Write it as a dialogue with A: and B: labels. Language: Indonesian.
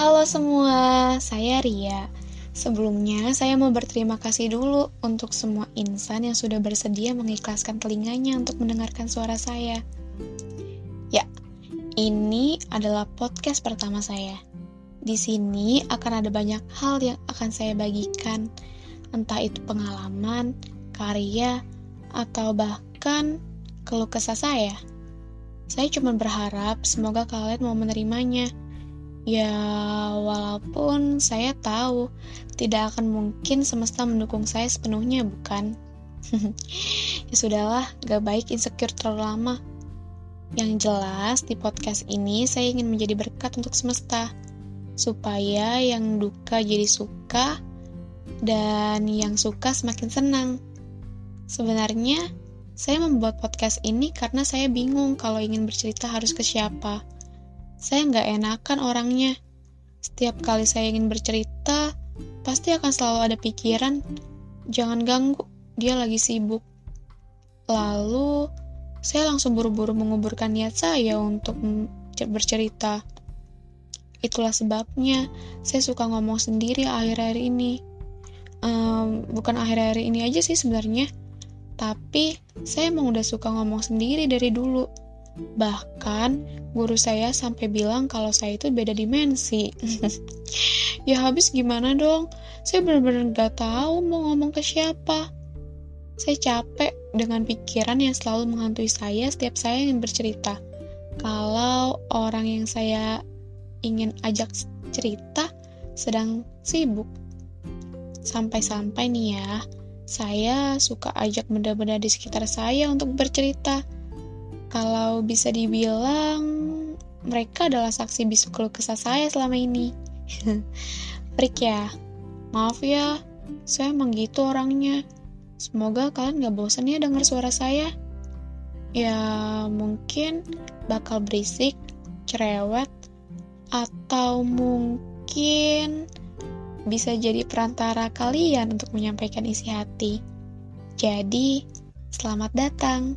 A: Halo semua, saya Ria. Sebelumnya, saya mau berterima kasih dulu untuk semua insan yang sudah bersedia mengikhlaskan telinganya untuk mendengarkan suara saya. Ya, ini adalah podcast pertama saya. Di sini akan ada banyak hal yang akan saya bagikan, entah itu pengalaman, karya, atau bahkan keluh kesah saya. Saya cuma berharap semoga kalian mau menerimanya. Ya, walaupun saya tahu tidak akan mungkin semesta mendukung saya sepenuhnya, bukan? ya sudahlah, gak baik insecure terlalu lama. Yang jelas, di podcast ini saya ingin menjadi berkat untuk semesta, supaya yang duka jadi suka, dan yang suka semakin senang. Sebenarnya, saya membuat podcast ini karena saya bingung kalau ingin bercerita harus ke siapa. Saya nggak enakan orangnya. Setiap kali saya ingin bercerita, pasti akan selalu ada pikiran, jangan ganggu, dia lagi sibuk. Lalu, saya langsung buru-buru menguburkan niat saya untuk bercerita. Itulah sebabnya saya suka ngomong sendiri akhir-akhir ini. Um, bukan akhir-akhir ini aja sih sebenarnya tapi saya emang udah suka ngomong sendiri dari dulu. Bahkan guru saya sampai bilang kalau saya itu beda dimensi. ya habis gimana dong? Saya benar-benar gak tahu mau ngomong ke siapa. Saya capek dengan pikiran yang selalu menghantui saya setiap saya ingin bercerita. Kalau orang yang saya ingin ajak cerita sedang sibuk. Sampai-sampai nih ya, saya suka ajak benda-benda di sekitar saya untuk bercerita. Kalau bisa dibilang, mereka adalah saksi bisu keluh kesah saya selama ini. Freak ya, maaf ya, saya emang gitu orangnya. Semoga kalian gak bosan ya dengar suara saya. Ya, mungkin bakal berisik, cerewet, atau mungkin bisa jadi perantara kalian untuk menyampaikan isi hati. Jadi, selamat datang.